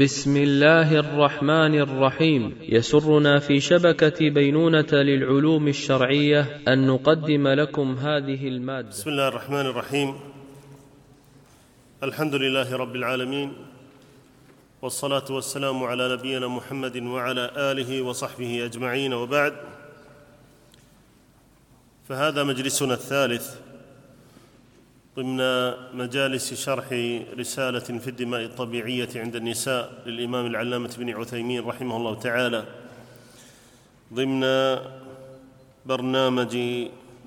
بسم الله الرحمن الرحيم. يسرنا في شبكة بينونة للعلوم الشرعية أن نقدم لكم هذه المادة. بسم الله الرحمن الرحيم. الحمد لله رب العالمين والصلاة والسلام على نبينا محمد وعلى آله وصحبه أجمعين. وبعد فهذا مجلسنا الثالث ضمن مجالس شرح رسالة في الدماء الطبيعية عند النساء للإمام العلامة بن عثيمين رحمه الله تعالى. ضمن برنامج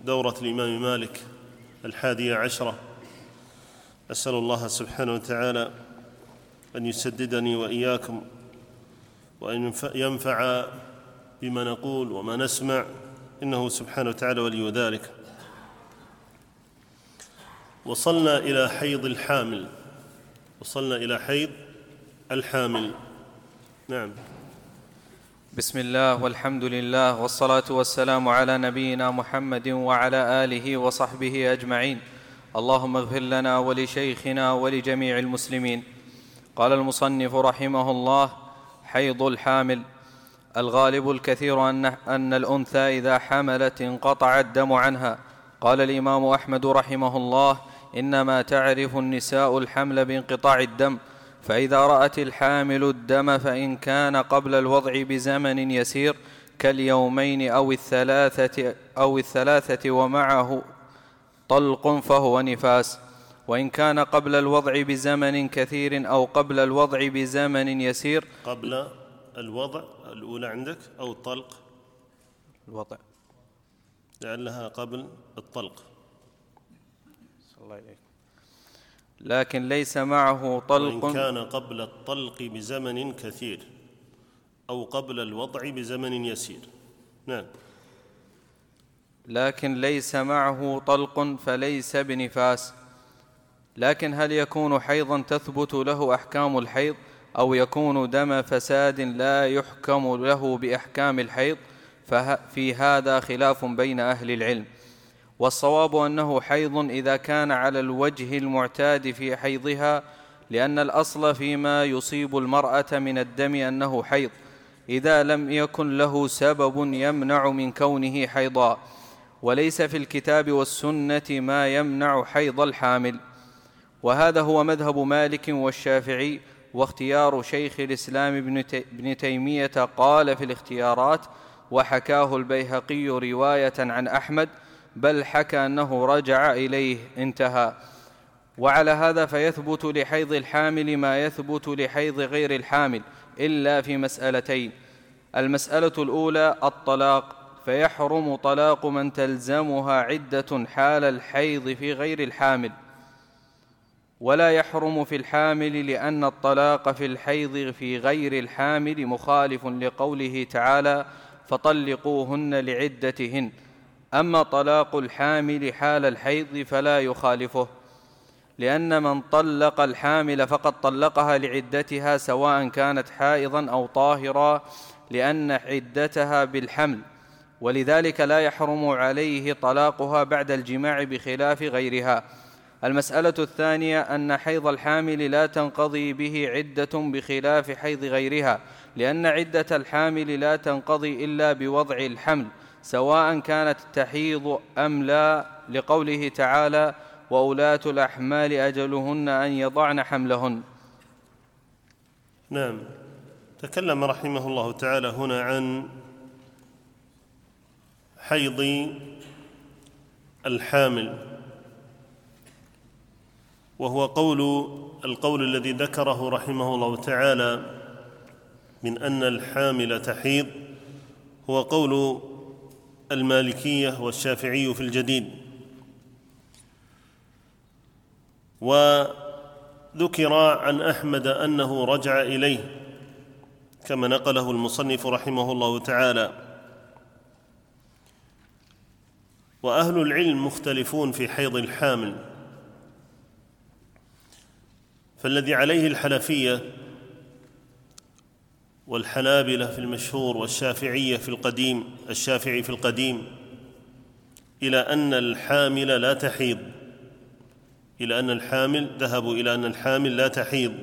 دورة الإمام مالك الحادية عشرة. أسأل الله سبحانه وتعالى أن يسددني وإياكم وأن ينفع بما نقول وما نسمع. إنه سبحانه وتعالى ولي ذلك. وصلنا إلى حيض الحامل. وصلنا إلى حيض الحامل. نعم. بسم الله والحمد لله والصلاة والسلام على نبينا محمد وعلى آله وصحبه أجمعين. اللهم اغفر لنا ولشيخنا ولجميع المسلمين. قال المصنف رحمه الله حيض الحامل. الغالب الكثير أن, أن الأنثى إذا حملت انقطع الدم عنها. قال الإمام أحمد رحمه الله إنما تعرف النساء الحمل بانقطاع الدم فإذا رأت الحامل الدم فإن كان قبل الوضع بزمن يسير كاليومين أو الثلاثة أو الثلاثة ومعه طلق فهو نفاس. وإن كان قبل الوضع بزمن كثير أو قبل الوضع بزمن يسير قبل الوضع الأولى عندك أو الطلق الوضع. لعلها قبل الطلق. الله إليك لكن ليس معه طلق. وإن كان قبل الطلق بزمن كثير أو قبل الوضع بزمن يسير. نعم. لكن ليس معه طلق فليس بنفاس. لكن هل يكون حيضا تثبت له أحكام الحيض أو يكون دم فساد لا يحكم له بأحكام الحيض؟ ففي هذا خلاف بين أهل العلم. والصواب أنه حيض إذا كان على الوجه المعتاد في حيضها لأن الأصل فيما يصيب المرأة من الدم أنه حيض. إذا لم يكن له سبب يمنع من كونه حيضا. وليس في الكتاب والسنة ما يمنع حيض الحامل. وهذا هو مذهب مالك والشافعي واختيار شيخ الإسلام ابن تيمية قال في الاختيارات وحكاه البيهقي رواية عن أحمد بل حكى أنه رجع إليه انتهى. وعلى هذا فيثبت لحيض الحامل ما يثبت لحيض غير الحامل إلا في مسألتين. المسألة الأولى الطلاق فيحرم طلاق من تلزمها عدة حال الحيض في غير الحامل. ولا يحرم في الحامل لأن الطلاق في الحيض في غير الحامل مخالف لقوله تعالى فطلقوهن لعدتهن أما طلاق الحامل حال الحيض فلا يخالفه لأن من طلق الحامل فقد طلقها لعدتها سواء كانت حائضا أو طاهرا لأن عدتها بالحمل. ولذلك لا يحرم عليه طلاقها بعد الجماع بخلاف غيرها. المسألة الثانية أن حيض الحامل لا تنقضي به عدة بخلاف حيض غيرها لأن عدة الحامل لا تنقضي إلا بوضع الحمل. سواء كانت تحيض أم لا لقوله تعالى واولاه الأحمال أجلهن أن يضعن حملهن. نعم. تكلم رحمه الله تعالى هنا عن حيض الحامل وهو قول القول الذي ذكره رحمه الله تعالى من أن الحامل تحيض هو قول المالكية والشافعي في الجديد. وذكر عن أحمد أنه رجع إليه كما نقله المصنف رحمه الله تعالى. وأهل العلم مختلفون في حيض الحامل فالذي عليه الحنفية والحنابلة في المشهور والشافعية في القديم الشافعي في القديم إلى أن الحامل لا تحيض. إلى أن الحامل ذهبوا إلى أن الحامل لا تحيض.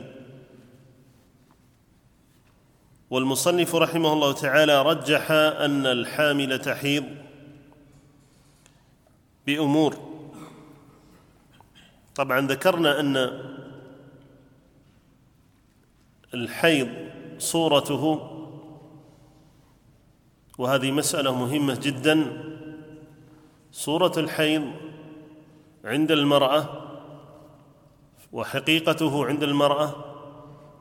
والمصنف رحمه الله تعالى رجح أن الحامل تحيض بأمور. طبعا ذكرنا أن الحيض صورته. وهذه مسألة مهمة جدا. صورة الحيض عند المرأة وحقيقته عند المرأة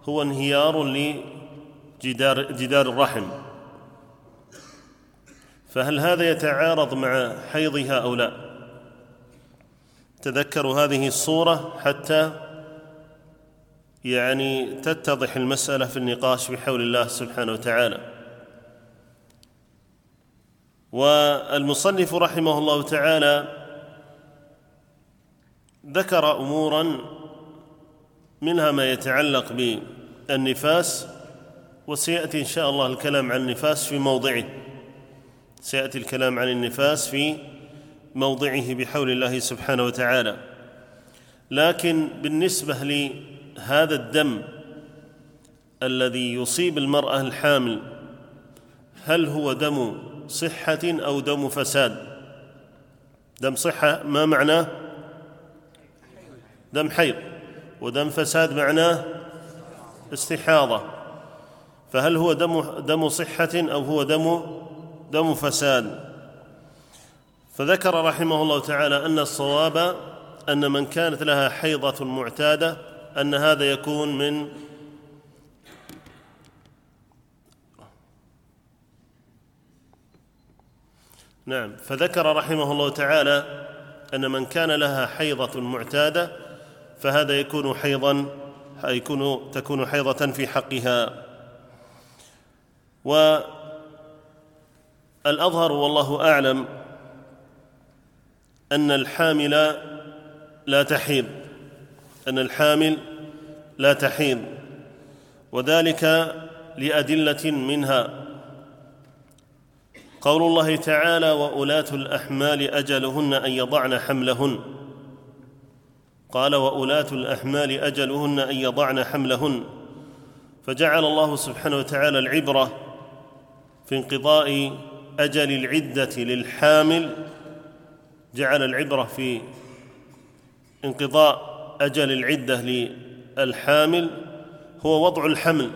هو انهيار لجدار جدار الرحم. فهل هذا يتعارض مع حيضها أو لا؟ تذكروا هذه الصورة حتى يعني تتضح المسألة في النقاش بحول الله سبحانه وتعالى. والمصنف رحمه الله تعالى ذكر أمورا منها ما يتعلق بالنفاس وسيأتي إن شاء الله الكلام عن النفاس في موضعه. سيأتي الكلام عن النفاس في موضعه بحول الله سبحانه وتعالى. لكن بالنسبة لهذا الدم الذي يصيب المرأة الحامل هل هو دم صحة أو دم فساد؟ دم صحة ما معناه؟ دم حيض. ودم فساد معناه استحاضة. فهل هو دم دم صحة أو هو دم دم فساد؟ فذكر رحمه الله تعالى أن الصواب أن من كانت لها حيضة معتادة أن هذا يكون من نعم فذكر رحمه الله تعالى أن من كان لها حيضة معتادة فهذا يكون حيضا يكون تكون حيضة في حقها. والأظهر والله أعلم أن الحامل لا تحيض. أن الحامل لا تحيض وذلك لأدلة منها. قول الله تعالى واولاه الأحمال أجلهن أن يضعن حملهن. قال واولاه الأحمال أجلهن أن يضعن حملهن. فجعل الله سبحانه وتعالى العبرة في انقضاء أجل العدة للحامل جعل العبرة في انقضاء أجل العدة للحامل هو وضع الحمل.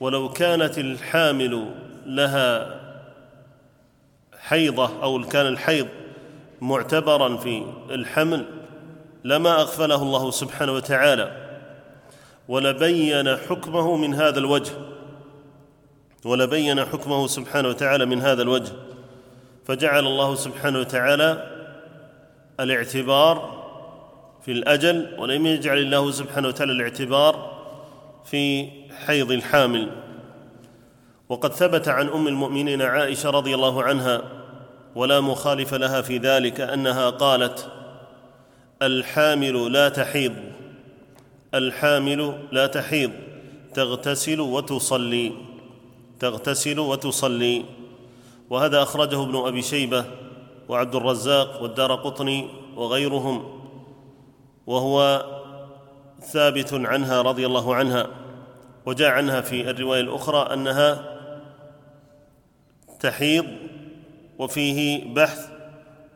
ولو كانت الحامل لها حيضة أو كان الحيض معتبرا في الحمل لما أغفله الله سبحانه وتعالى. ولبين حكمه من هذا الوجه. ولبين حكمه سبحانه وتعالى من هذا الوجه. فجعل الله سبحانه وتعالى الاعتبار في الأجل ولم يجعل الله سبحانه وتعالى الاعتبار في حيض الحامل. وقد ثبت عن أم المؤمنين عائشة رضي الله عنها ولا مخالف لها في ذلك أنها قالت الحامل لا تحيض الحامل لا تحيض تغتسل وتصلي تغتسل وتصلي. وهذا أخرجه ابن أبي شيبة وعبد الرزاق والدار قطني وغيرهم. وهو ثابت عنها رضي الله عنها وجاء عنها في الرواية الأخرى أنها تحيض وفيه بحث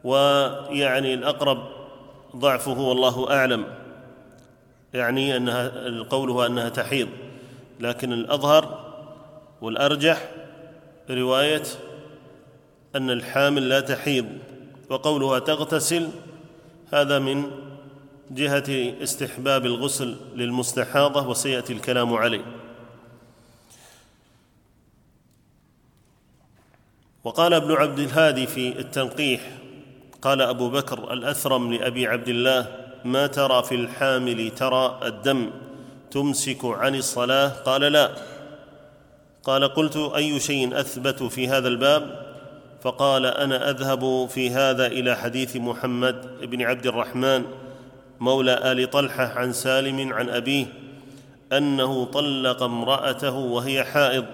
ويعني الأقرب ضعفه والله أعلم. يعني أنها قوله أنها تحيض. لكن الأظهر والأرجح رواية أن الحامل لا تحيض وقولها تغتسل هذا من جهة استحباب الغسل للمستحاضة وسيأتي الكلام عليه. وقال ابن عبد الهادي في التنقيح قال أبو بكر الأثرم لأبي عبد الله ما ترى في الحامل ترى الدم تمسك عن الصلاة؟ قال لا. قال قلت أي شيء أثبت في هذا الباب؟ فقال أنا أذهب في هذا إلى حديث محمد بن عبد الرحمن مولى آل طلحة عن سالم عن أبيه أنه طلق امرأته وهي حائض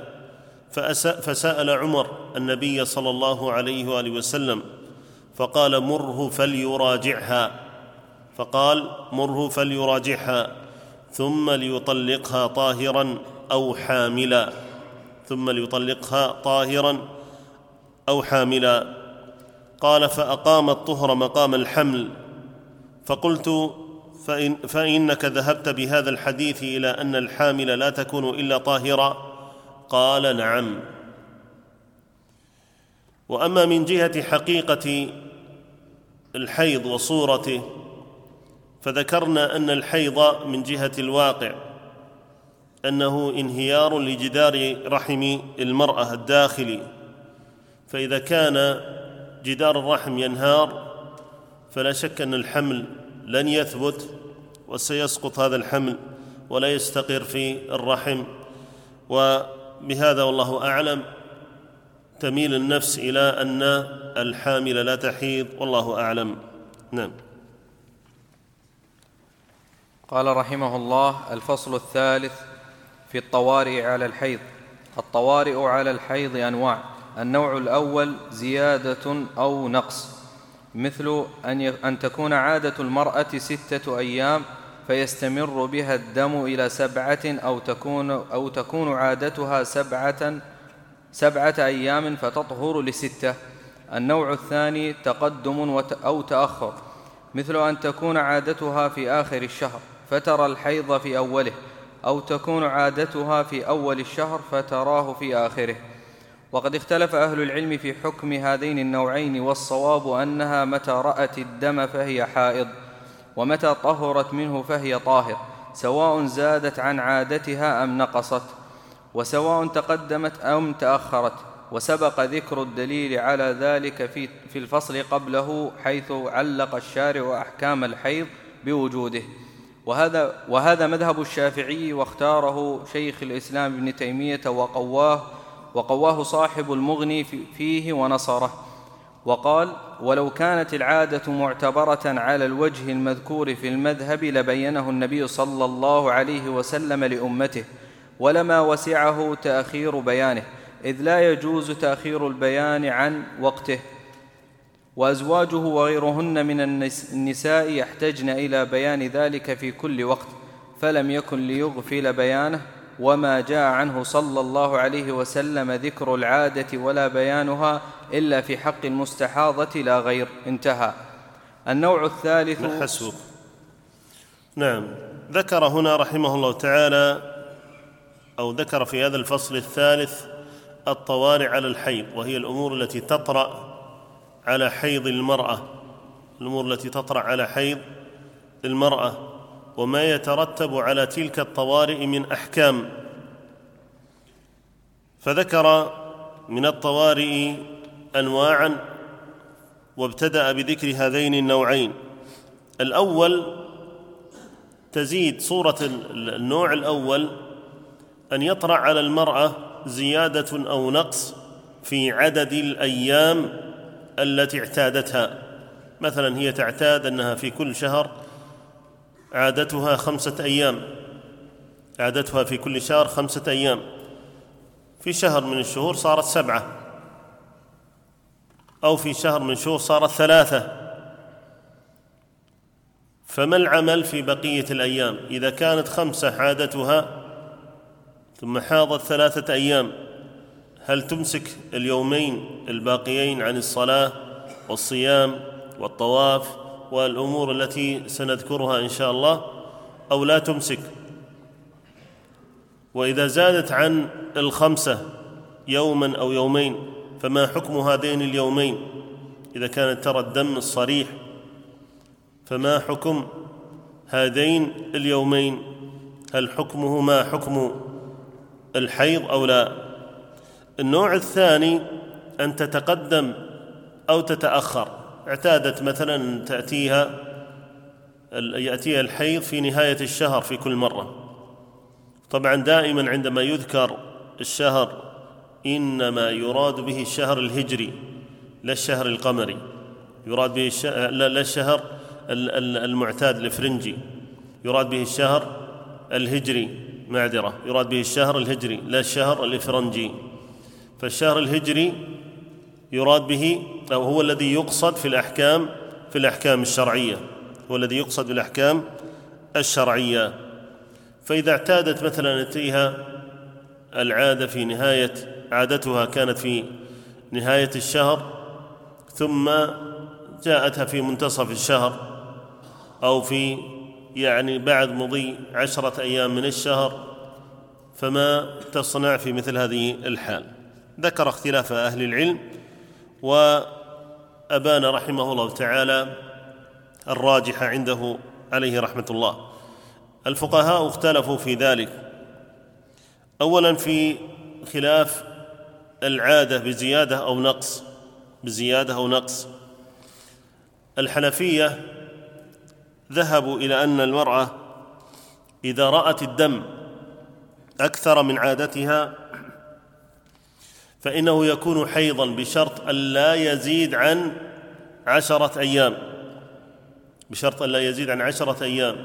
فسأل عمر النبي صلى الله عليه وآله وسلم فقال مره فليراجعها. فقال مره فليراجعها ثم ليطلقها طاهرا أو حاملا. ثم ليطلقها طاهرا أو حاملا. قال فأقام الطهر مقام الحمل فقلت فإن فإنك ذهبت بهذا الحديث إلى أن الحامل لا تكون إلا طاهرا قال نعم. وأما من جهة حقيقة الحيض وصورته فذكرنا أن الحيض من جهة الواقع أنه انهيار لجدار رحم المرأة الداخلي فإذا كان جدار الرحم ينهار فلا شك أن الحمل لن يثبت وسيسقط هذا الحمل ولا يستقر في الرحم. وبهذا والله أعلم. تميل النفس إلى أن الحامل لا تحيض والله أعلم. نعم. قال رحمه الله الفصل الثالث في الطوارئ على الحيض. الطوارئ على الحيض أنواع. النوع الأول زيادة أو نقص. مثل أن أن تكون عادة المرأة ستة أيام فيستمر بها الدم إلى سبعة أو تكون أو تكون عادتها سبعه سبعة أيام فتطهر لستة. النوع الثاني تقدم أو تأخر مثل أن تكون عادتها في آخر الشهر فترى الحيض في أوله أو تكون عادتها في أول الشهر فتراه في آخره. وقد اختلف أهل العلم في حكم هذين النوعين والصواب أنها متى رأت الدم فهي حائض ومتى طهرت منه فهي طاهر سواء زادت عن عادتها أم نقصت وسواء تقدمت أم تأخرت وسبق ذكر الدليل على ذلك في, في الفصل قبله حيث علق الشارع أحكام الحيض بوجوده. وهذا وهذا مذهب الشافعي واختاره شيخ الإسلام ابن تيمية وقواه وقواه صاحب المغني فيه ونصره. وقال ولو كانت العادة معتبرة على الوجه المذكور في المذهب لبينه النبي صلى الله عليه وسلم لأمته ولما وسعه تأخير بيانه إذ لا يجوز تأخير البيان عن وقته. وأزواجه وغيرهن من النساء يحتجن إلى بيان ذلك في كل وقت فلم يكن ليغفل بيانه وما جاء عنه صلى الله عليه وسلم ذكر العاده ولا بيانها الا في حق المستحاضه لا غير. انتهى. النوع الثالث حسبك نعم. ذكر هنا رحمه الله تعالى أو ذكر في هذا الفصل الثالث الطوارئ على الحيض وهي الأمور التي تطرأ على حيض المرأة. الأمور التي تطرأ على حيض المرأة. وما يترتب على تلك الطوارئ من أحكام. فذكر من الطوارئ انواعا وابتدأ بذكر هذين النوعين. الأول تزيد صورة النوع الأول أن يطرأ على المرأة زيادة أو نقص في عدد الأيام التي اعتادتها. مثلا هي تعتاد أنها في كل شهر عادتها خمسة أيام. عادتها في كل شهر خمسة أيام. في شهر من الشهور صارت سبعة. أو في شهر من الشهور صارت ثلاثة. فما العمل في بقية الأيام؟ إذا كانت خمسة عادتها ثم حاضت ثلاثة أيام هل تمسك اليومين الباقيين عن الصلاة والصيام والطواف والأمور التي سنذكرها إن شاء الله أو لا تمسك. وإذا زادت عن الخمسة يوما أو يومين فما حكم هذين اليومين؟ إذا كانت ترى الدم الصريح فما حكم هذين اليومين؟ هل حكمه ما حكم الحيض أو لا؟ النوع الثاني أن تتقدم أو تتأخر. اعتادت مثلا تأتيها يأتيها الحيض في نهاية الشهر في كل مرة. طبعا دائما عندما يذكر الشهر إنما يراد به الشهر الهجري لا الشهر القمري. يراد به الشهر لا الشهر المعتاد الافرنجي يراد به الشهر الهجري معذرة. يراد به الشهر الهجري لا الشهر الإفرنجي فالشهر الهجري يراد به أو هو الذي يقصد في الأحكام في الأحكام الشرعية. هو الذي يقصد بالأحكام الشرعية. فإذا اعتادت مثلا يأتيها العادة في نهاية عادتها كانت في نهاية الشهر ثم جاءتها في منتصف الشهر أو في يعني بعد مضي عشرة أيام من الشهر فما تصنع في مثل هذه الحال. ذكر اختلاف أهل العلم وابان رحمه الله تعالى الراجح عنده عليه رحمة الله. الفقهاء اختلفوا في ذلك. اولا في خلاف العادة بزيادة أو نقص بزيادة أو نقص. الحنفية ذهبوا إلى أن المرأة إذا رأت الدم أكثر من عادتها فإنه يكون حيضا بشرط أن لا يزيد عن عشرة أيام. بشرط أن لا يزيد عن عشرة أيام.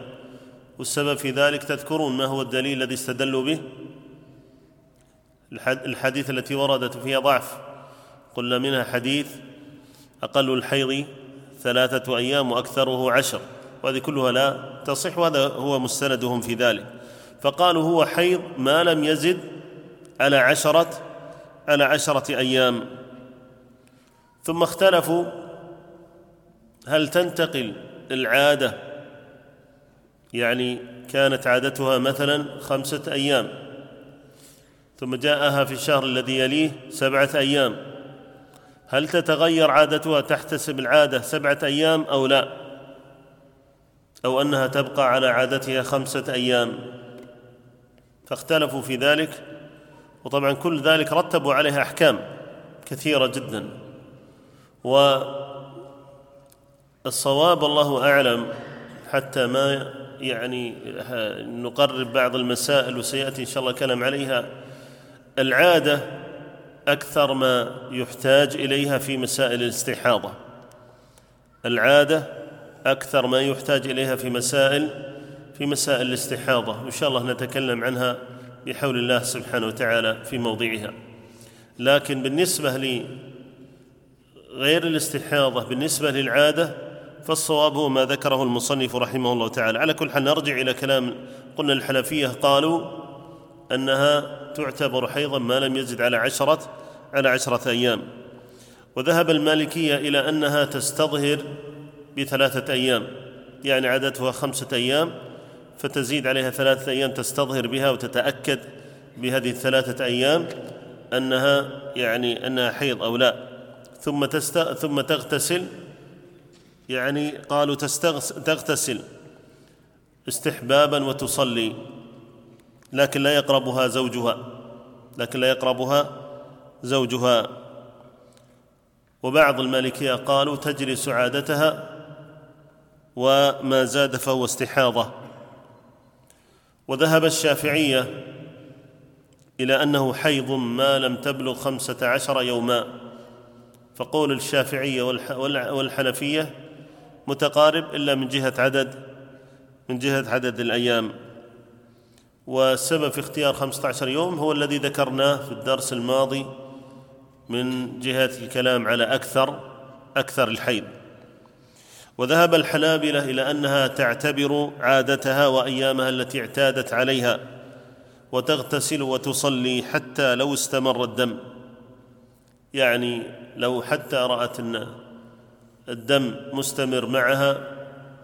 والسبب في ذلك تذكرون ما هو الدليل الذي استدلوا به؟ الحديث التي وردت فيها ضعف. قلنا منها حديث أقل الحيض ثلاثة أيام وأكثره عشر. وهذه كلها لا تصح وهذا هو مستندهم في ذلك. فقالوا هو حيض ما لم يزد على عشرة على عشرة أيام. ثم اختلفوا هل تنتقل العادة؟ يعني كانت عادتها مثلا خمسة أيام. ثم جاءها في الشهر الذي يليه سبعة أيام. هل تتغير عادتها تحتسب العادة سبعة أيام أو لا؟ أو أنها تبقى على عادتها خمسة أيام. فاختلفوا في ذلك. وطبعا كل ذلك رتبوا عليها أحكام كثيرة جدا. والصواب الله أعلم حتى ما يعني نقرب بعض المسائل وسيأتي إن شاء الله كلام عليها العادة أكثر ما يحتاج إليها في مسائل الاستحاضة. العادة أكثر ما يحتاج إليها في مسائل في مسائل الاستحاضة. إن شاء الله نتكلم عنها بحول الله سبحانه وتعالى في موضعها. لكن بالنسبة لغير الاستحاضة بالنسبة للعادة فالصواب هو ما ذكره المصنف رحمه الله تعالى. على كل حال نرجع إلى كلام قلنا الحنفية قالوا أنها تعتبر حيضا ما لم يزد على عشرة على عشرة أيام. وذهب المالكية إلى أنها تستظهر بثلاثة أيام يعني عادتها خمسة أيام. فتزيد عليها ثلاثة أيام تستظهر بها وتتأكد بهذه الثلاثة أيام أنها يعني أنها حيض أو لا. ثم تست ثم تغتسل. يعني قالوا تغتسل استحبابا وتصلي. لكن لا يقربها زوجها. لكن لا يقربها زوجها. وبعض المالكية قالوا تجلس عادتها وما زاد فهو استحاضة. وذهب الشافعية إلى أنه حيض ما لم تبلغ خمسة عشر يوما. فقول الشافعية والحنفية متقارب إلا من جهة عدد من جهة عدد الأيام. والسبب في اختيار خمسة عشر يوم هو الذي ذكرناه في الدرس الماضي من جهة الكلام على أكثر أكثر الحيض. وذهب الحنابلة إلى أنها تعتبر عادتها وأيامها التي اعتادت عليها وتغتسل وتصلي حتى لو استمر الدم. يعني لو حتى رأت أن الدم مستمر معها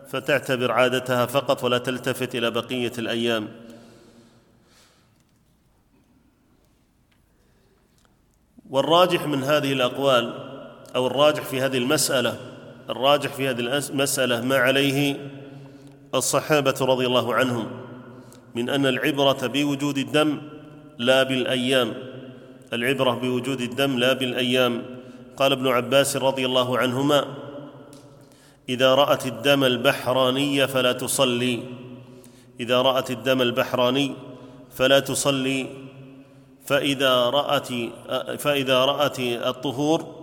فتعتبر عادتها فقط ولا تلتفت إلى بقية الأيام. والراجح من هذه الأقوال أو الراجح في هذه المسألة الراجح في هذه المسألة ما عليه الصحابة رضي الله عنهم من أن العبرة بوجود الدم لا بالأيام. العبرة بوجود الدم لا بالأيام. قال ابن عباس رضي الله عنهما إذا رأت الدم البحراني فلا تصلي. إذا رأت الدم البحراني فلا تصلي. فإذا رأت فإذا رأت الطهور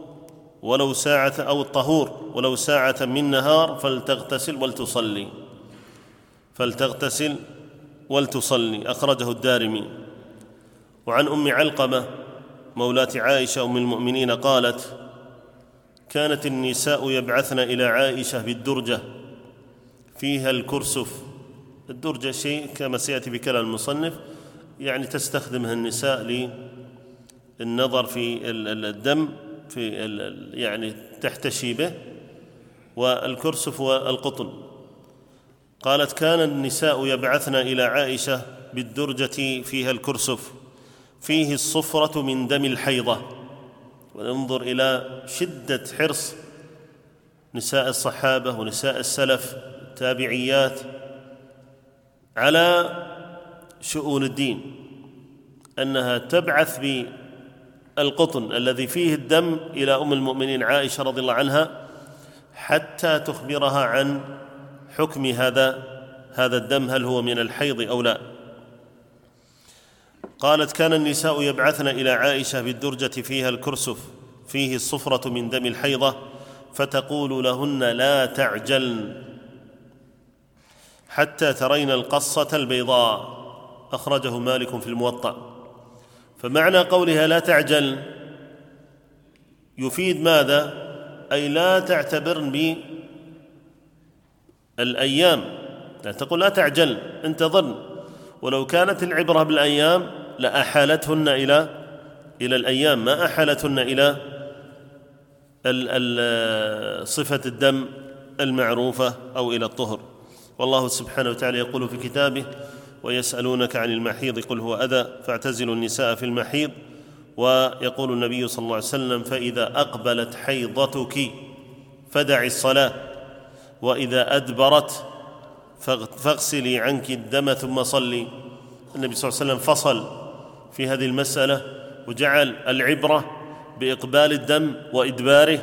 ولو ساعة أو الطهور ولو ساعة من نهار فلتغتسل ولتصلي. فلتغتسل ولتصلي. أخرجه الدارمي. وعن أم علقمة مولاة عائشة أم المؤمنين قالت كانت النساء يبعثن إلى عائشة بالدرجة فيها الكرسف. الدرجة شيء كما سيأتي بكلام المصنف يعني تستخدمها النساء للنظر في الدم في يعني تحتشي به والكرسف والقطن. قالت كان النساء يبعثن إلى عائشة بالدرجة فيها الكرسف فيه الصفرة من دم الحيضة. وننظر إلى شدة حرص نساء الصحابة ونساء السلف التابعيات على شؤون الدين أنها تبعث بالقطن الذي فيه الدم إلى أم المؤمنين عائشة رضي الله عنها حتى تخبرها عن حكم هذا هذا الدم هل هو من الحيض أو لا. قالت كان النساء يبعثن إلى عائشة بالدرجة فيها الكرسف فيه الصفرة من دم الحيضة فتقول لهن لا تعجلن. حتى ترين القصة البيضاء. أخرجه مالك في الموطأ. فمعنى قولها لا تعجل. يفيد ماذا؟ أي لا تعتبرن بالايام لا تقول لا تعجل انتظرن ولو كانت العبرة بالأيام لأحالتهن إلى إلى الأيام. ما أحالتهن إلى صفة الدم المعروفة أو إلى الطهر. والله سبحانه وتعالى يقول في كتابه ويسألونك عن المحيض قل هو أذى فاعتزلوا النساء في المحيض ويقول النبي صلى الله عليه وسلم فإذا أقبلت حيضتك فدعي الصلاة وإذا أدبرت فاغسلي عنك الدم ثم صلي النبي صلى الله عليه وسلم فصل في هذه المسألة وجعل العبرة بإقبال الدم وإدباره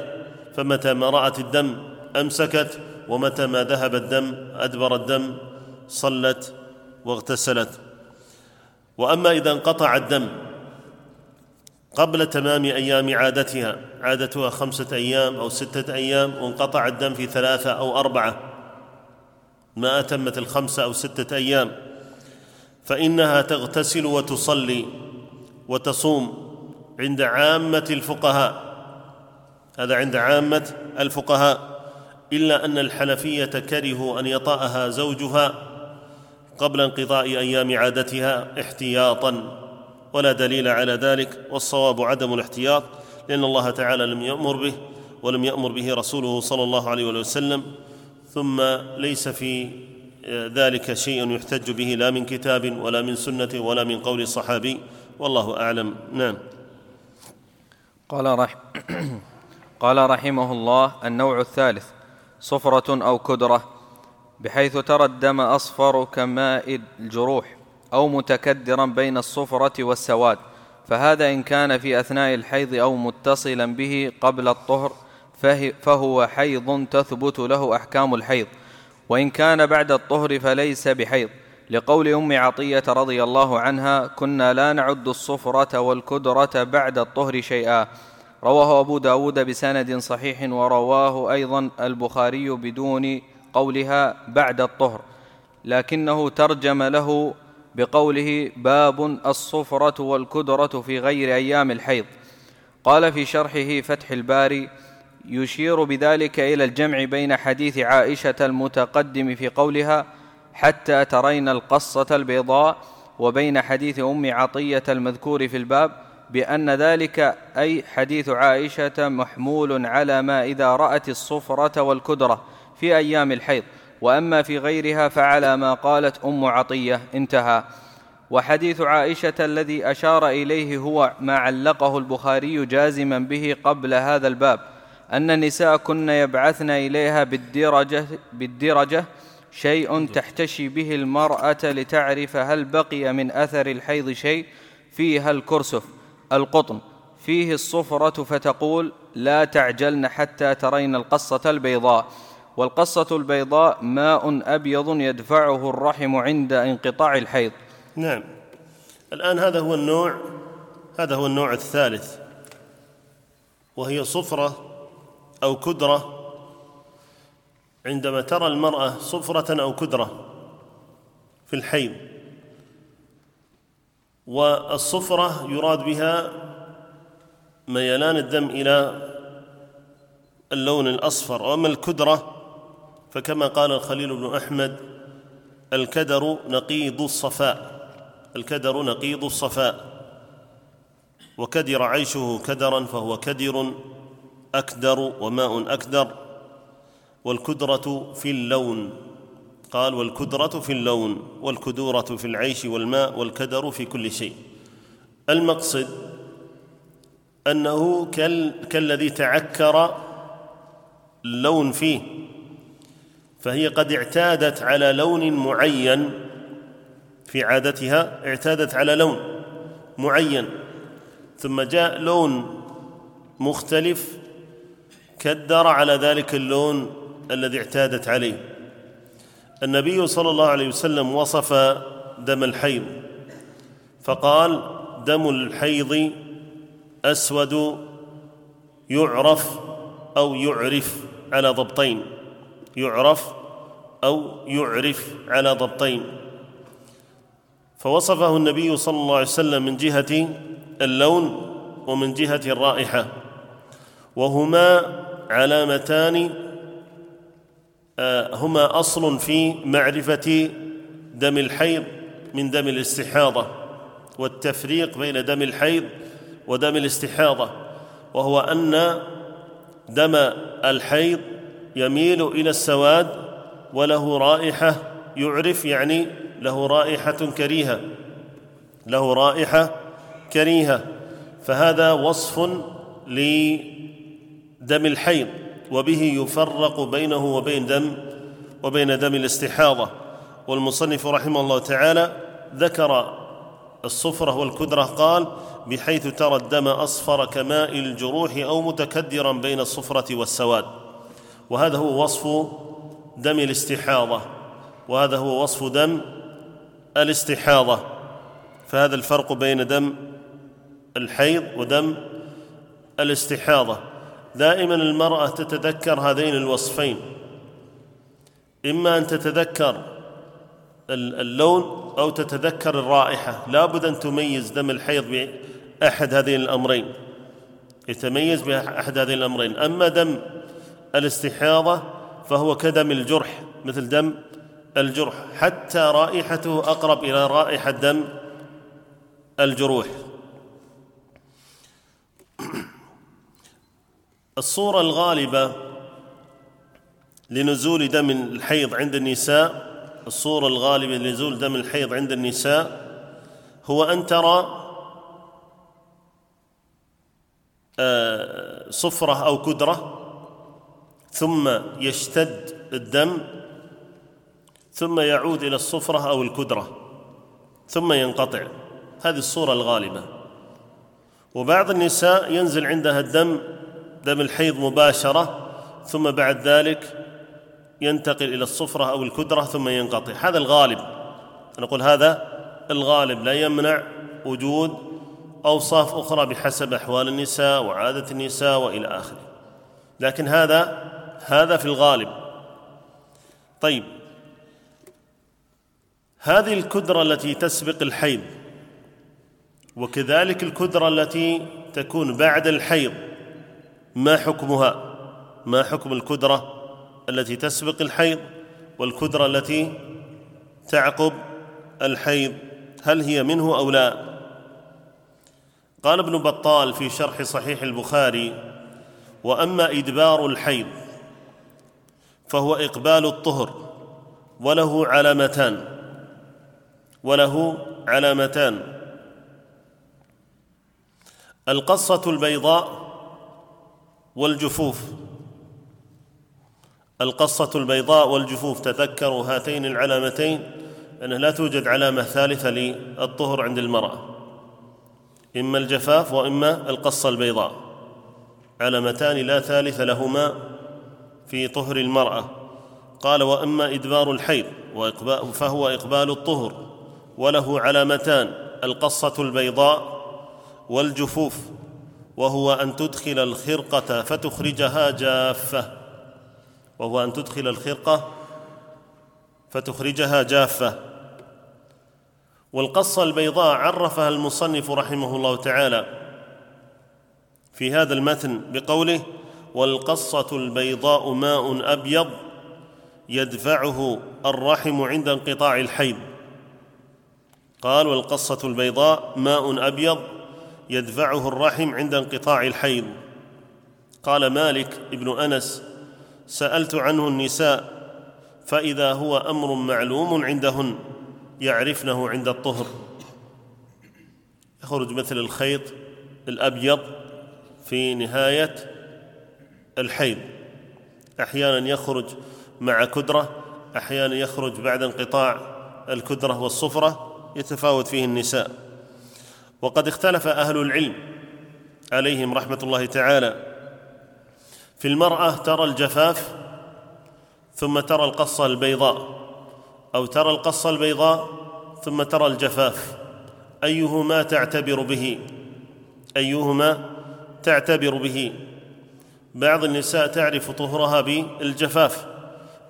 فمتى ما رأت الدم أمسكت ومتى ما ذهب الدم أدبر الدم صلت واغتسلت. وأما إذا انقطع الدم قبل تمام أيام عادتها عادتها خمسة أيام أو ستة أيام وانقطع الدم في ثلاثة أو أربعة ما أتمت الخمسة أو ستة أيام فإنها تغتسل وتصلي وتصوم عند عامة الفقهاء. هذا عند عامة الفقهاء. إلا أن الحنفية كرهوا أن يطأها زوجها قبل انقضاء أيام عادتها احتياطا. ولا دليل على ذلك والصواب عدم الاحتياط لأن الله تعالى لم يأمر به ولم يأمر به رسوله صلى الله عليه وسلم. ثم ليس في ذلك شيء يحتج به لا من كتاب ولا من سنة ولا من قول صحابي والله أعلم. نعم. قال رح قال رحمه الله النوع الثالث صفرة أو كدرة. بحيث ترى الدم أصفر كماء الجروح أو متكدرا بين الصفرة والسواد فهذا إن كان في أثناء الحيض أو متصلا به قبل الطهر فهو حيض تثبت له أحكام الحيض وإن كان بعد الطهر فليس بحيض. لقول أم عطية رضي الله عنها كنا لا نعد الصفرة والكدرة بعد الطهر شيئا رواه أبو داود بسند صحيح ورواه أيضا البخاري بدون قولها بعد الطهر لكنه ترجم له بقوله باب الصفرة والكدرة في غير أيام الحيض. قال في شرحه فتح الباري يشير بذلك إلى الجمع بين حديث عائشة المتقدم في قولها حتى ترين القصة البيضاء وبين حديث أم عطية المذكور في الباب بأن ذلك أي حديث عائشة محمول على ما إذا رأت الصفرة والكدرة. في أيام الحيض. وأما في غيرها فعلى ما قالت أم عطية انتهى. وحديث عائشة الذي أشار إليه هو ما علقه البخاري جازما به قبل هذا الباب أن النساء كن يبعثن إليها بالدرجة بالدرجة شيء تحتشي به المرأة لتعرف هل بقي من أثر الحيض شيء فيها الكرسف القطن. فيه الصفرة فتقول لا تعجلن حتى ترين القصة البيضاء. والقصة البيضاء ماء أبيض يدفعه الرحم عند انقطاع الحيض. نعم. الآن هذا هو النوع هذا هو النوع الثالث. وهي صفرة أو كدرة. عندما ترى المرأة صفرة أو كدرة في الحيض والصفرة يراد بها ميلان الدم إلى اللون الأصفر وأما الكدرة فكما قال الخليل بن أحمد الكدر نقيض الصفاء الكدر نقيض الصفاء. وكدر عيشه كدرا فهو كدر أكدر وماء أكدر. والكدرة في اللون قال والكدرة في اللون والكدورة في العيش والماء والكدر في كل شيء. المقصد أنه كالذي تعكر اللون فيه. فهي قد اعتادت على لون معين في عادتها اعتادت على لون معين. ثم جاء لون مختلف كدر على ذلك اللون الذي اعتادت عليه. النبي صلى الله عليه وسلم وصف دم الحيض فقال دم الحيض أسود يعرف أو يعرف على ضبطين. يعرف أو يعرف على ضبطين. فوصفه النبي صلى الله عليه وسلم من جهة اللون ومن جهة الرائحة. وهما علامتان آه، هما أصل في معرفة دم الحيض من دم الاستحاضة والتفريق بين دم الحيض ودم الاستحاضة. وهو أن دم الحيض يميل إلى السواد وله رائحة يعرف يعني له رائحة كريهة له رائحة كريهة. فهذا وصف لدم الحيض وبه يفرق بينه وبين دم وبين دم الاستحاضة. والمصنف رحمه الله تعالى ذكر الصفرة والكدرة قال بحيث ترى الدم أصفر كماء الجروح أو متكدرا بين الصفرة والسواد. وهذا هو وصف دم الاستحاضة وهذا هو وصف دم الاستحاضة. فهذا الفرق بين دم الحيض ودم الاستحاضة. دائما المرأة تتذكر هذين الوصفين. إما أن تتذكر اللون أو تتذكر الرائحة. لابد أن تميز دم الحيض بأحد هذين الأمرين. يتميز بأحد هذين الأمرين. أما دم الاستحاضه فهو كدم الجرح مثل دم الجرح حتى رائحته أقرب إلى رائحة دم الجروح. الصورة الغالبة لنزول دم الحيض عند النساء الصورة الغالبة لنزول دم الحيض عند النساء هو أن ترى آه، صفرة أو كدرة ثم يشتد الدم ثم يعود إلى الصفرة أو الكدرة ثم ينقطع. هذه الصورة الغالبة. وبعض النساء ينزل عندها الدم دم الحيض مباشرة ثم بعد ذلك ينتقل إلى الصفرة أو الكدرة ثم ينقطع. هذا الغالب. نقول هذا الغالب. لا يمنع وجود أوصاف أخرى بحسب أحوال النساء وعادة النساء وإلى آخره. لكن هذا هذا في الغالب. طيب. هذه الكدرة التي تسبق الحيض وكذلك الكدرة التي تكون بعد الحيض ما حكمها؟ ما حكم الكدرة التي تسبق الحيض والكدرة التي تعقب الحيض؟ هل هي منه أو لا؟ قال ابن بطال في شرح صحيح البخاري وأما إدبار الحيض فهو إقبال الطهر وله علامتان وله علامتان. القصة البيضاء والجفوف. القصة البيضاء والجفوف تذكروا هاتين العلامتين أنه لا توجد علامة ثالثة للطهر عند المرأة. إما الجفاف وإما القصة البيضاء. علامتان لا ثالث لهما في طهر المرأة. قال وأما إدبار الحيض فهو إقبال الطهر وله علامتان القصة البيضاء والجفوف وهو أن تدخل الخرقة فتخرجها جافة. وهو أن تدخل الخرقة فتخرجها جافة. والقصة البيضاء عرفها المصنف رحمه الله تعالى في هذا المتن بقوله والقصة البيضاء ماء أبيض يدفعه الرحم عند انقطاع الحيض. قال والقصة البيضاء ماء أبيض يدفعه الرحم عند انقطاع الحيض. قال مالك ابن أنس سألت عنه النساء فإذا هو أمر معلوم عندهن يعرفنه عند الطهر. يخرج مثل الخيط الأبيض في نهاية الحيض. أحيانا يخرج مع كدرة أحيانا يخرج بعد انقطاع الكدرة والصفرة يتفاوت فيه النساء. وقد اختلف أهل العلم عليهم رحمة الله تعالى. في المرأة ترى الجفاف ثم ترى القصة البيضاء أو ترى القصة البيضاء ثم ترى الجفاف. أيهما تعتبر به؟ أيهما تعتبر به؟ بعض النساء تعرف طهرها بالجفاف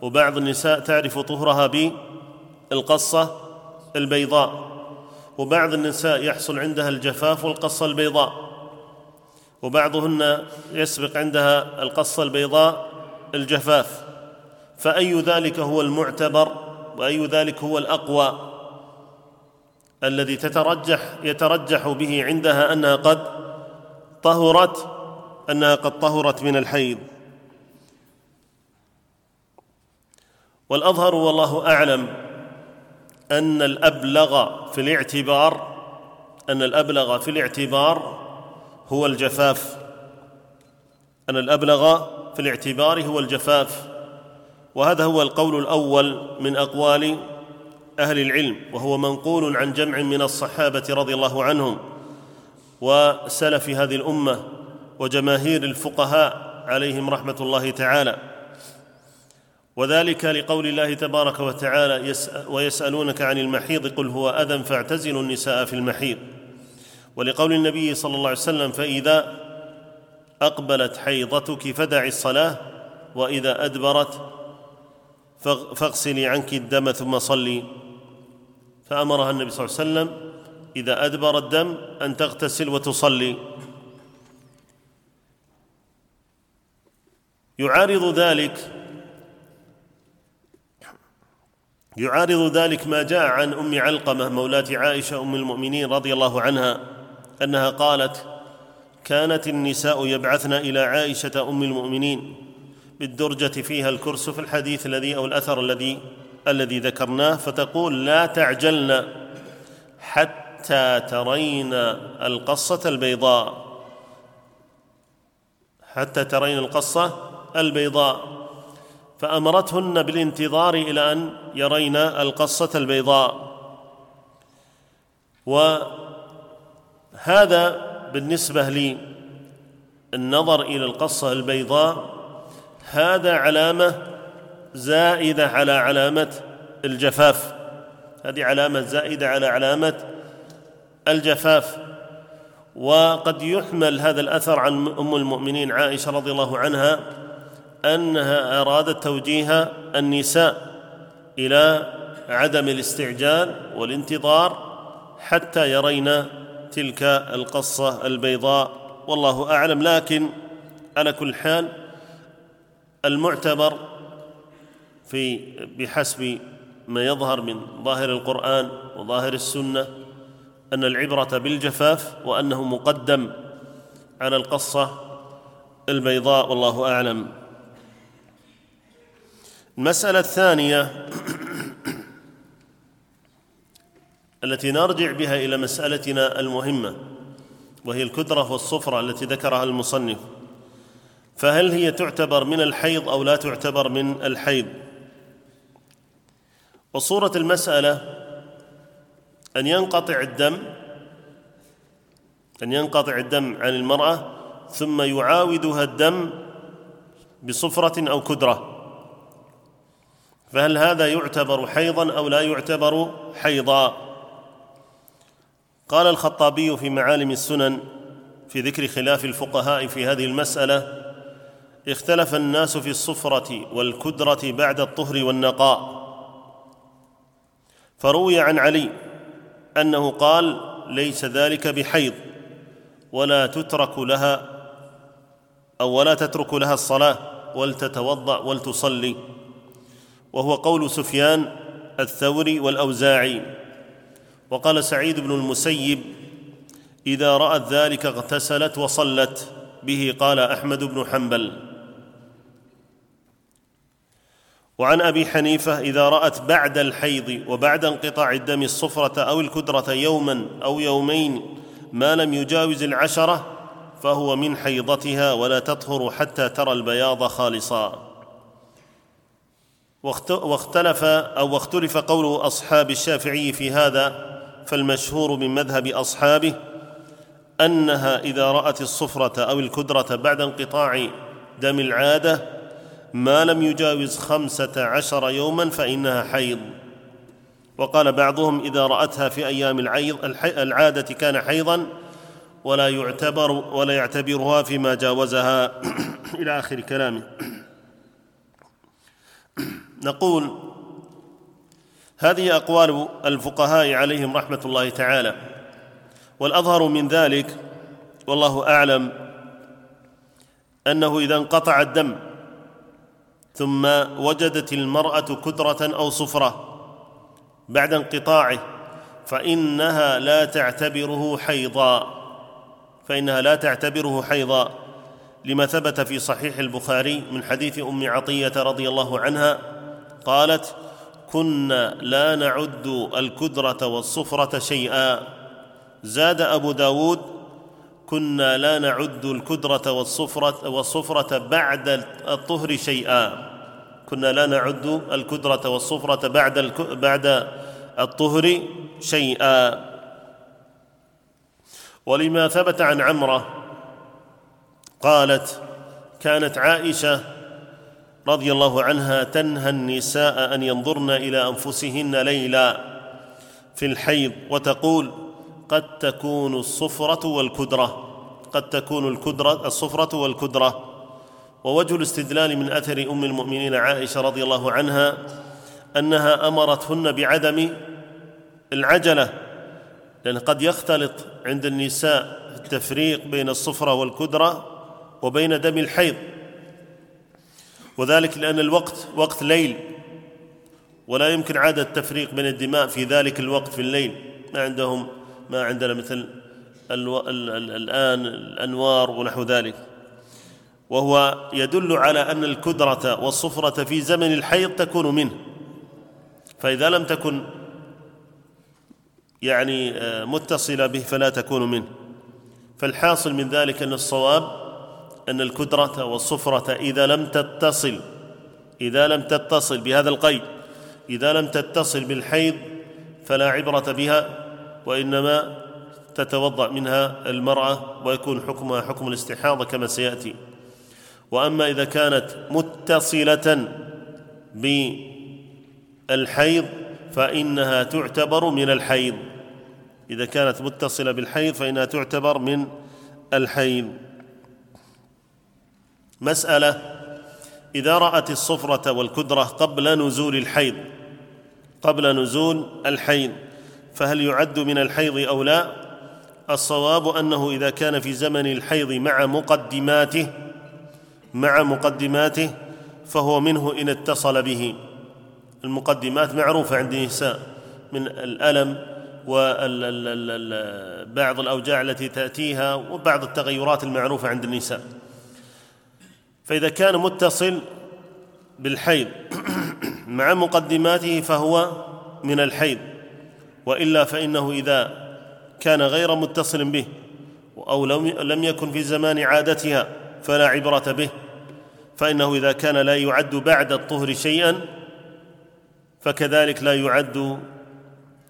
وبعض النساء تعرف طهرها بالقصة البيضاء وبعض النساء يحصل عندها الجفاف والقصة البيضاء وبعضهن يسبق عندها القصة البيضاء الجفاف. فأي ذلك هو المعتبر وأي ذلك هو الأقوى الذي تترجح يترجح به عندها أنها قد طهرت أنها قد طهرت من الحيض. والأظهر والله أعلم أن الأبلغ في الاعتبار أن الأبلغ في الاعتبار هو الجفاف. أن الأبلغ في الاعتبار هو الجفاف. وهذا هو القول الأول من أقوال أهل العلم وهو منقول عن جمع من الصحابة رضي الله عنهم وسلف هذه الأمة. وجماهير الفقهاء عليهم رحمة الله تعالى. وذلك لقول الله تبارك وتعالى ويسألونك عن المحيض قل هو أذى فاعتزلوا النساء في المحيض. ولقول النبي صلى الله عليه وسلم فإذا أقبلت حيضتك فدعي الصلاة وإذا أدبرت فاغسلي عنك الدم ثم صلي. فأمرها النبي صلى الله عليه وسلم إذا أدبر الدم أن تغتسل وتصلي. يعارض ذلك. يعارض ذلك ما جاء عن أم علقمة مولاه عائشة أم المؤمنين رضي الله عنها أنها قالت كانت النساء يبعثن إلى عائشة أم المؤمنين بالدرجة فيها الكرس في الحديث الذي أو الأثر الذي الذي ذكرناه فتقول لا تعجلن حتى ترين القصة البيضاء. حتى ترين القصة البيضاء فأمرتهن بالانتظار إلى أن يرين القصة البيضاء. وهذا بالنسبة للنظر إلى القصة البيضاء هذا علامة زائدة على علامة الجفاف. هذه علامة زائدة على علامة الجفاف. وقد يحمل هذا الأثر عن أم المؤمنين عائشة رضي الله عنها. أنها أرادت توجيه النساء إلى عدم الاستعجال والانتظار حتى يرين تلك القصة البيضاء. والله أعلم. لكن على كل حال المعتبر في بحسب ما يظهر من ظاهر القرآن وظاهر السنة أن العبرة بالجفاف وأنه مقدم على القصة البيضاء. والله أعلم. المسألة الثانية التي نرجع بها إلى مسألتنا المهمة وهي الكدرة والصفرة التي ذكرها المصنف. فهل هي تعتبر من الحيض أو لا تعتبر من الحيض؟ وصورة المسألة أن ينقطع الدم أن ينقطع الدم عن المرأة ثم يعاودها الدم بصفرة أو كدرة. فهل هذا يعتبر حيضا أو لا يعتبر حيضا؟ قال الخطابي في معالم السنن في ذكر خلاف الفقهاء في هذه المسألة اختلف الناس في الصفرة والكدرة بعد الطهر والنقاء فروي عن علي أنه قال ليس ذلك بحيض ولا تترك لها أو ولا تترك لها الصلاة ولتتوضأ ولتصلي وهو قول سفيان الثوري والأوزاعي. وقال سعيد بن المسيب إذا رأت ذلك اغتسلت وصلت به قال أحمد بن حنبل. وعن أبي حنيفة إذا رأت بعد الحيض وبعد انقطاع الدم الصفرة أو الكدرة يوما أو يومين ما لم يجاوز العشرة فهو من حيضتها ولا تطهر حتى ترى البياض خالصا. واختلف أو واختلف قول أصحاب الشافعي في هذا فالمشهور من مذهب أصحابه أنها إذا رأت الصفرة أو الكدرة بعد انقطاع دم العادة ما لم يجاوز خمسة عشر يوما فإنها حيض. وقال بعضهم إذا رأتها في أيام العيض العادة كان حيضا ولا يعتبر ولا يعتبرها فيما جاوزها. إلى آخر كلامه. نقول هذه أقوال الفقهاء عليهم رحمة الله تعالى والأظهر من ذلك والله أعلم أنه إذا انقطع الدم ثم وجدت المرأة كدره أو صفرة بعد انقطاعه فإنها لا تعتبره حيضا فإنها لا تعتبره حيضا لما ثبت في صحيح البخاري من حديث أم عطية رضي الله عنها قالت كنا لا نعد الكدرة والصفرة شيئا. زاد أبو داود كنا لا نعد الكدرة والصفرة والصفرة بعد الطهر شيئا. كنا لا نعد الكدرة والصفرة بعد بعد الطهر شيئا. ولما ثبت عن عمرة قالت كانت عائشة رضي الله عنها تنهى النساء أن ينظرن إلى أنفسهن ليلا في الحيض وتقول قد تكون الصفرة والكدرة قد تكون الكدرة الصفرة والكدرة. ووجه الاستدلال من أثر أم المؤمنين عائشة رضي الله عنها أنها أمرتهن بعدم العجلة لأن قد يختلط عند النساء التفريق بين الصفرة والكدرة وبين دم الحيض. وذلك لأن الوقت وقت ليل. ولا يمكن عادة التفريق بين الدماء في ذلك الوقت في الليل. ما عندهم ما عندنا مثل ألو... ال... ال... الآن الأنوار ونحو ذلك. وهو يدل على أن الكدرة والصفرة في زمن الحيض تكون منه. فإذا لم تكن يعني آه، متصلة به فلا تكون منه. فالحاصل من ذلك أن الصواب أن الكدرة والصفرة إذا لم تتصل إذا لم تتصل بهذا القيد إذا لم تتصل بالحيض فلا عبرة بها وإنما تتوضأ منها المرأة ويكون حكمها حكم الاستحاضة كما سيأتي. وأما إذا كانت متصلة بالحيض فإنها تعتبر من الحيض. إذا كانت متصلة بالحيض فإنها تعتبر من الحيض. مسألة إذا رأت الصفرة والكدرة قبل نزول الحيض قبل نزول الحيض فهل يعد من الحيض أو لا؟ الصواب أنه إذا كان في زمن الحيض مع مقدماته مع مقدماته فهو منه إن اتصل به. المقدمات معروفة عند النساء من الألم وبعض الأوجاع التي تأتيها وبعض التغيرات المعروفة عند النساء. فإذا كان متصل بالحيض مع مقدماته فهو من الحيض وإلا فإنه إذا كان غير متصل به أو لم يكن في زمان عادتها فلا عبرة به فإنه إذا كان لا يعد بعد الطهر شيئا فكذلك لا يعد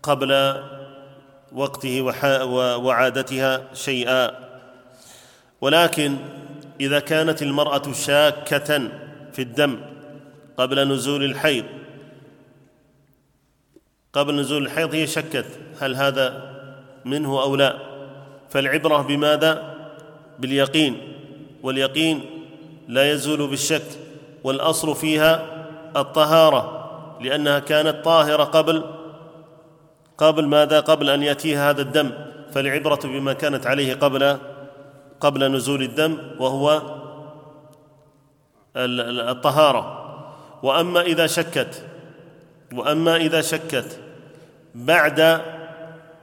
قبل وقته وعادتها شيئا. ولكن إذا كانت المرأة شاكة في الدم قبل نزول الحيض. قبل نزول الحيض هي شكت هل هذا منه أو لا؟ فالعبرة بماذا؟ باليقين. واليقين لا يزول بالشك والأصل فيها الطهارة لأنها كانت طاهرة قبل قبل ماذا؟ قبل أن يأتيها هذا الدم. فالعبرة بما كانت عليه قبل قبل نزول الدم وهو الطهارة. وأما إذا شكت وأما إذا شكت بعد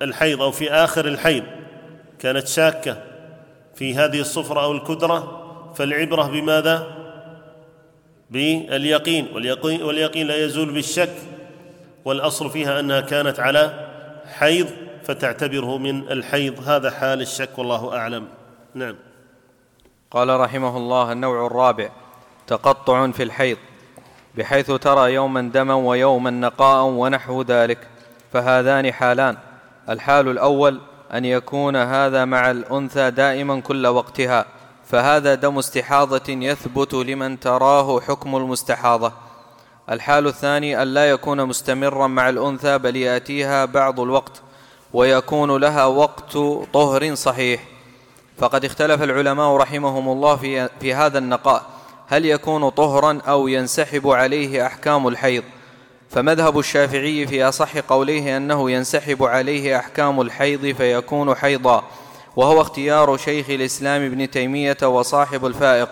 الحيض أو في آخر الحيض كانت شاكة في هذه الصفرة أو الكدرة فالعبرة بماذا؟ باليقين. واليقين, واليقين لا يزول بالشك والأصل فيها أنها كانت على حيض فتعتبره من الحيض. هذا حال الشك والله أعلم. نعم. قال رحمه الله النوع الرابع تقطع في الحيض بحيث ترى يوما دما ويوما نقاء ونحو ذلك فهذان حالان الحال الأول أن يكون هذا مع الأنثى دائما كل وقتها فهذا دم استحاضة يثبت لمن تراه حكم المستحاضة. الحال الثاني أن لا يكون مستمرا مع الأنثى بل يأتيها بعض الوقت ويكون لها وقت طهر صحيح. فقد اختلف العلماء رحمهم الله في, في هذا النقاء. هل يكون طهرا أو ينسحب عليه أحكام الحيض؟ فمذهب الشافعي في أصح قوليه أنه ينسحب عليه أحكام الحيض فيكون حيضا وهو اختيار شيخ الإسلام ابن تيمية وصاحب الفائق.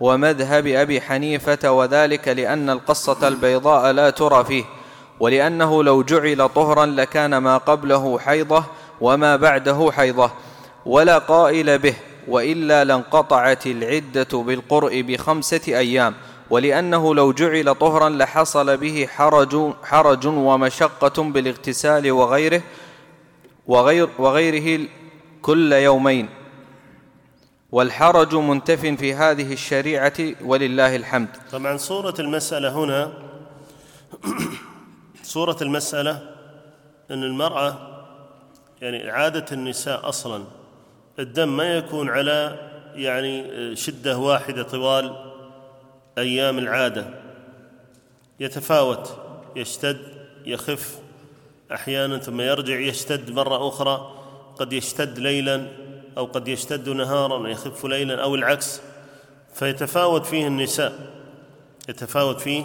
ومذهب أبي حنيفة وذلك لأن القصة البيضاء لا ترى فيه ولأنه لو جعل طهرا لكان ما قبله حيضه وما بعده حيضه. ولا قائل به وإلا لانقطعت العدة بالقرء بخمسة أيام ولأنه لو جعل طهرا لحصل به حرج حرج ومشقة بالاغتسال وغيره وغير وغيره كل يومين. والحرج منتف في هذه الشريعة ولله الحمد. طبعا صورة المسألة هنا صورة المسألة إن المرأة يعني عادة النساء أصلا الدم ما يكون على يعني شدة واحدة طوال أيام العادة. يتفاوت يشتد يخف. أحيانا ثم يرجع يشتد مرة أخرى. قد يشتد ليلا أو قد يشتد نهارا ويخف ليلا أو العكس. فيتفاوت فيه النساء. يتفاوت فيه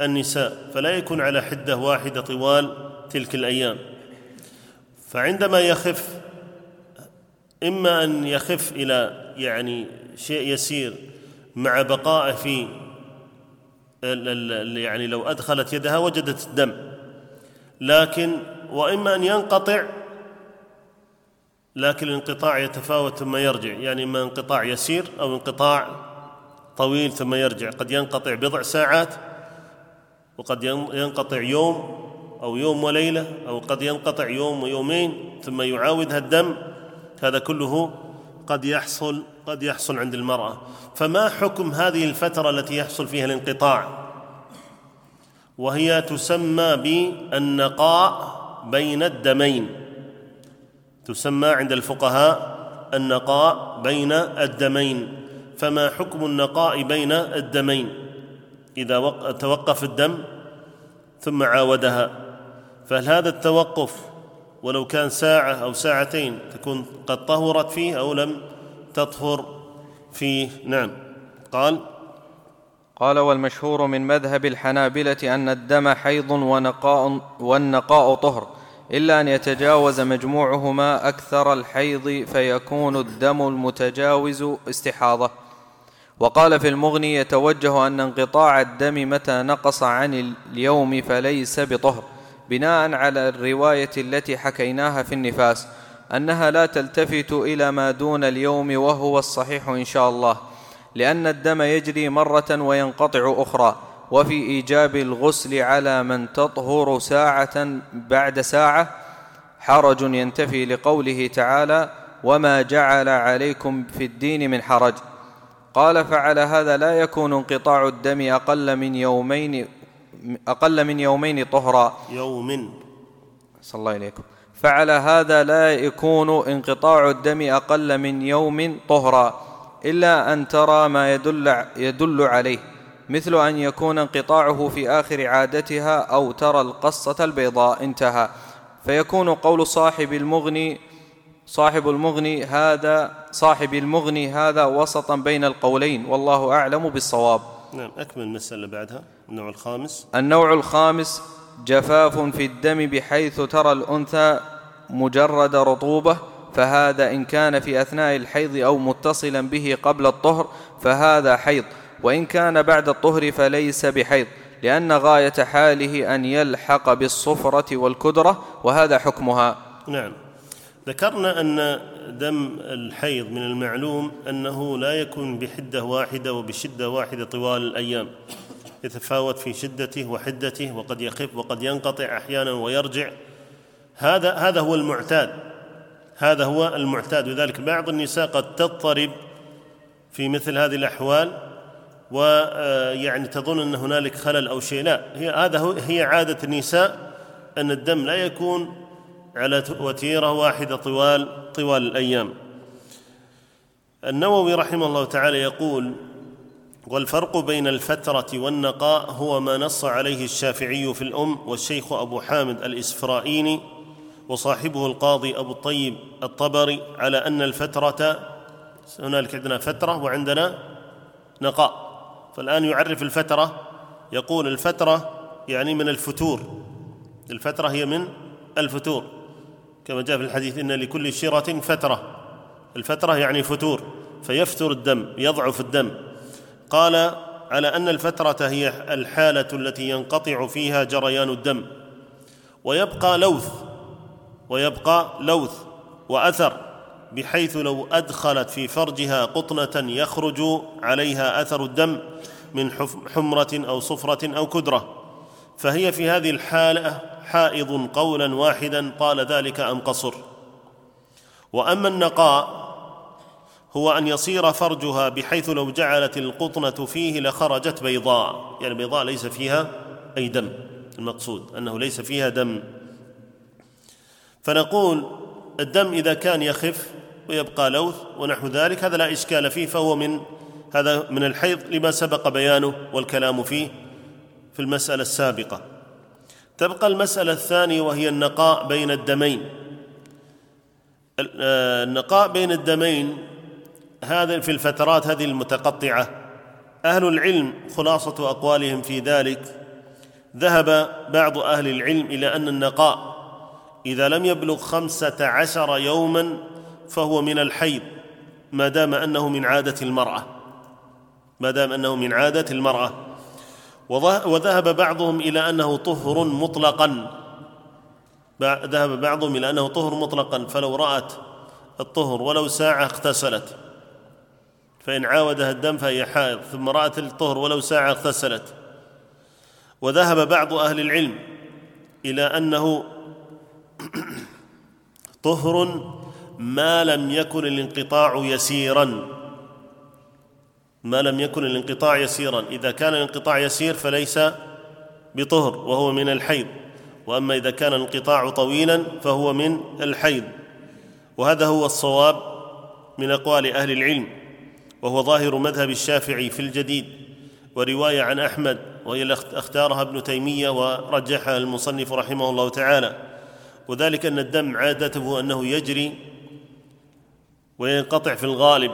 النساء. فلا يكون على حدة واحدة طوال تلك الأيام. فعندما يخف إما أن يخف إلى يعني شيء يسير مع بقائه في يعني لو أدخلت يدها وجدت الدم. لكن وإما أن ينقطع لكن الانقطاع يتفاوت ثم يرجع. يعني إما انقطاع يسير أو انقطاع طويل ثم يرجع. قد ينقطع بضع ساعات وقد ينقطع يوم أو يوم وليلة أو قد ينقطع يوم ويومين ثم يعاودها الدم هذا كله قد يحصل قد يحصل عند المرأة. فما حكم هذه الفترة التي يحصل فيها الانقطاع؟ وهي تسمى بالنقاء بين الدمين. تسمى عند الفقهاء النقاء بين الدمين. فما حكم النقاء بين الدمين؟ إذا توقف الدم ثم عاودها. فهل هذا التوقف ولو كان ساعة أو ساعتين تكون قد طهرت فيه أو لم تطهر فيه. نعم. قال قال والمشهور من مذهب الحنابلة أن الدم حيض ونقاء والنقاء طهر إلا أن يتجاوز مجموعهما أكثر الحيض فيكون الدم المتجاوز استحاضة. وقال في المغني يتوجه أن انقطاع الدم متى نقص عن اليوم فليس بطهر. بناء على الرواية التي حكيناها في النفاس أنها لا تلتفت إلى ما دون اليوم وهو الصحيح إن شاء الله لأن الدم يجري مرة وينقطع أخرى وفي إيجاب الغسل على من تطهر ساعة بعد ساعة حرج ينتفي لقوله تعالى وما جعل عليكم في الدين من حرج قال فعلى هذا لا يكون انقطاع الدم أقل من يومين أقل من يومين طهرا. يوم. صلى الله إليكم فعلى هذا لا يكون انقطاع الدم أقل من يوم طهرا إلا أن ترى ما يدل, يدل عليه مثل أن يكون انقطاعه في آخر عادتها أو ترى القصة البيضاء انتهى. فيكون قول صاحب المغني صاحب المغني هذا صاحب المغني هذا وسطا بين القولين والله أعلم بالصواب. نعم أكمل المسألة بعدها النوع الخامس. النوع الخامس جفاف في الدم بحيث ترى الأنثى مجرد رطوبة فهذا إن كان في أثناء الحيض أو متصلا به قبل الطهر فهذا حيض. وإن كان بعد الطهر فليس بحيض لأن غاية حاله أن يلحق بالصفرة والكدرة وهذا حكمها. نعم. ذكرنا أن دم الحيض من المعلوم أنه لا يكون بحدة واحدة وبشدة واحدة طوال الأيام. يتفاوت في شدته وحدته وقد يخف وقد ينقطع أحيانا ويرجع. هذا هذا هو المعتاد. هذا هو المعتاد. لذلك بعض النساء قد تضطرب في مثل هذه الأحوال ويعني تظن أن هنالك خلل أو شيء. لا هي هذا هي عادة النساء أن الدم لا يكون على وتيرة واحدة طوال طوال الأيام. النووي رحمه الله تعالى يقول والفرق بين الفترة والنقاء هو ما نص عليه الشافعي في الأم والشيخ أبو حامد الإسفرائيني وصاحبه القاضي أبو الطيب الطبري على أن الفترة هنالك عندنا فترة وعندنا نقاء. فالآن يعرف الفترة يقول الفترة يعني من الفتور. الفترة هي من الفتور. كما جاء في الحديث إن لكل شرة فترة. الفترة يعني فتور فيفتر الدم يضعف الدم. قال على أن الفترة هي الحالة التي ينقطع فيها جريان الدم. ويبقى لوث ويبقى لوث وأثر بحيث لو أدخلت في فرجها قطنة يخرج عليها أثر الدم من حمرة أو صفرة أو كدرة. فهي في هذه الحالة حائض قولا واحدا طال ذلك أم قصر. وأما النقاء هو أن يصير فرجها بحيث لو جعلت القطنة فيه لخرجت بيضاء. يعني بيضاء ليس فيها أي دم. المقصود أنه ليس فيها دم. فنقول الدم إذا كان يخف ويبقى لوث ونحو ذلك هذا لا إشكال فيه فهو من هذا من الحيض لما سبق بيانه والكلام فيه في المسألة السابقة. تبقى المسألة الثانية وهي النقاء بين الدمين. آه، النقاء بين الدمين هذا في الفترات هذه المتقطعة. أهل العلم خلاصة أقوالهم في ذلك. ذهب بعض أهل العلم إلى أن النقاء إذا لم يبلغ خمسة عشر يوما فهو من الحيض ما دام أنه من عادة المرأة. ما دام أنه من عادة المرأة. وذهب بعضهم إلى أنه طهر مطلقا. ذهب بعضهم إلى أنه طهر مطلقا. فلو رأت الطهر ولو ساعة اغتسلت. فإن عاودها الدم فهي حائض. ثم رأت الطهر ولو ساعة اغتسلت. وذهب بعض أهل العلم إلى أنه طهر ما لم يكن الانقطاع يسيرا. ما لم يكن الانقطاع يسيرا. إذا كان الانقطاع يسير فليس بطهر وهو من الحيض. وأما إذا كان الانقطاع طويلا فهو من الحيض. وهذا هو الصواب من أقوال أهل العلم. وهو ظاهر مذهب الشافعي في الجديد. ورواية عن أحمد وهي أختارها ابن تيمية ورجحها المصنف رحمه الله تعالى. وذلك أن الدم عادته أنه يجري وينقطع في الغالب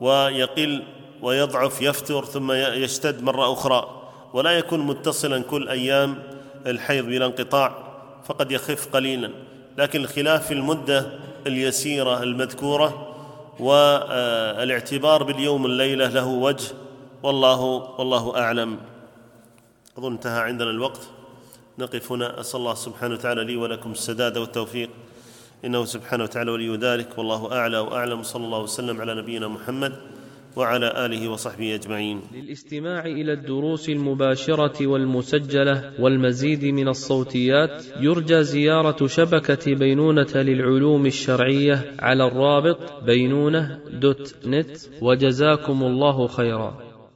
ويقل ويضعف يفتر ثم يشتد مرة أخرى. ولا يكون متصلا كل أيام الحيض بلا انقطاع فقد يخف قليلا. لكن الخلاف في المدة اليسيرة المذكورة والاعتبار باليوم الليلة له وجه والله والله أعلم. أظن انتهى عندنا الوقت. نقف هنا. أسأل الله سبحانه وتعالى لي ولكم السداد والتوفيق. إنه سبحانه وتعالى ولي ذلك والله أعلى وأعلم. صلى الله وسلم على نبينا محمد وعلى آله وصحبه أجمعين. للاستماع إلى الدروس المباشرة والمسجلة والمزيد من الصوتيات يرجى زيارة شبكة بينونة للعلوم الشرعية على الرابط بينونة دوت نت وجزاكم الله خيرا.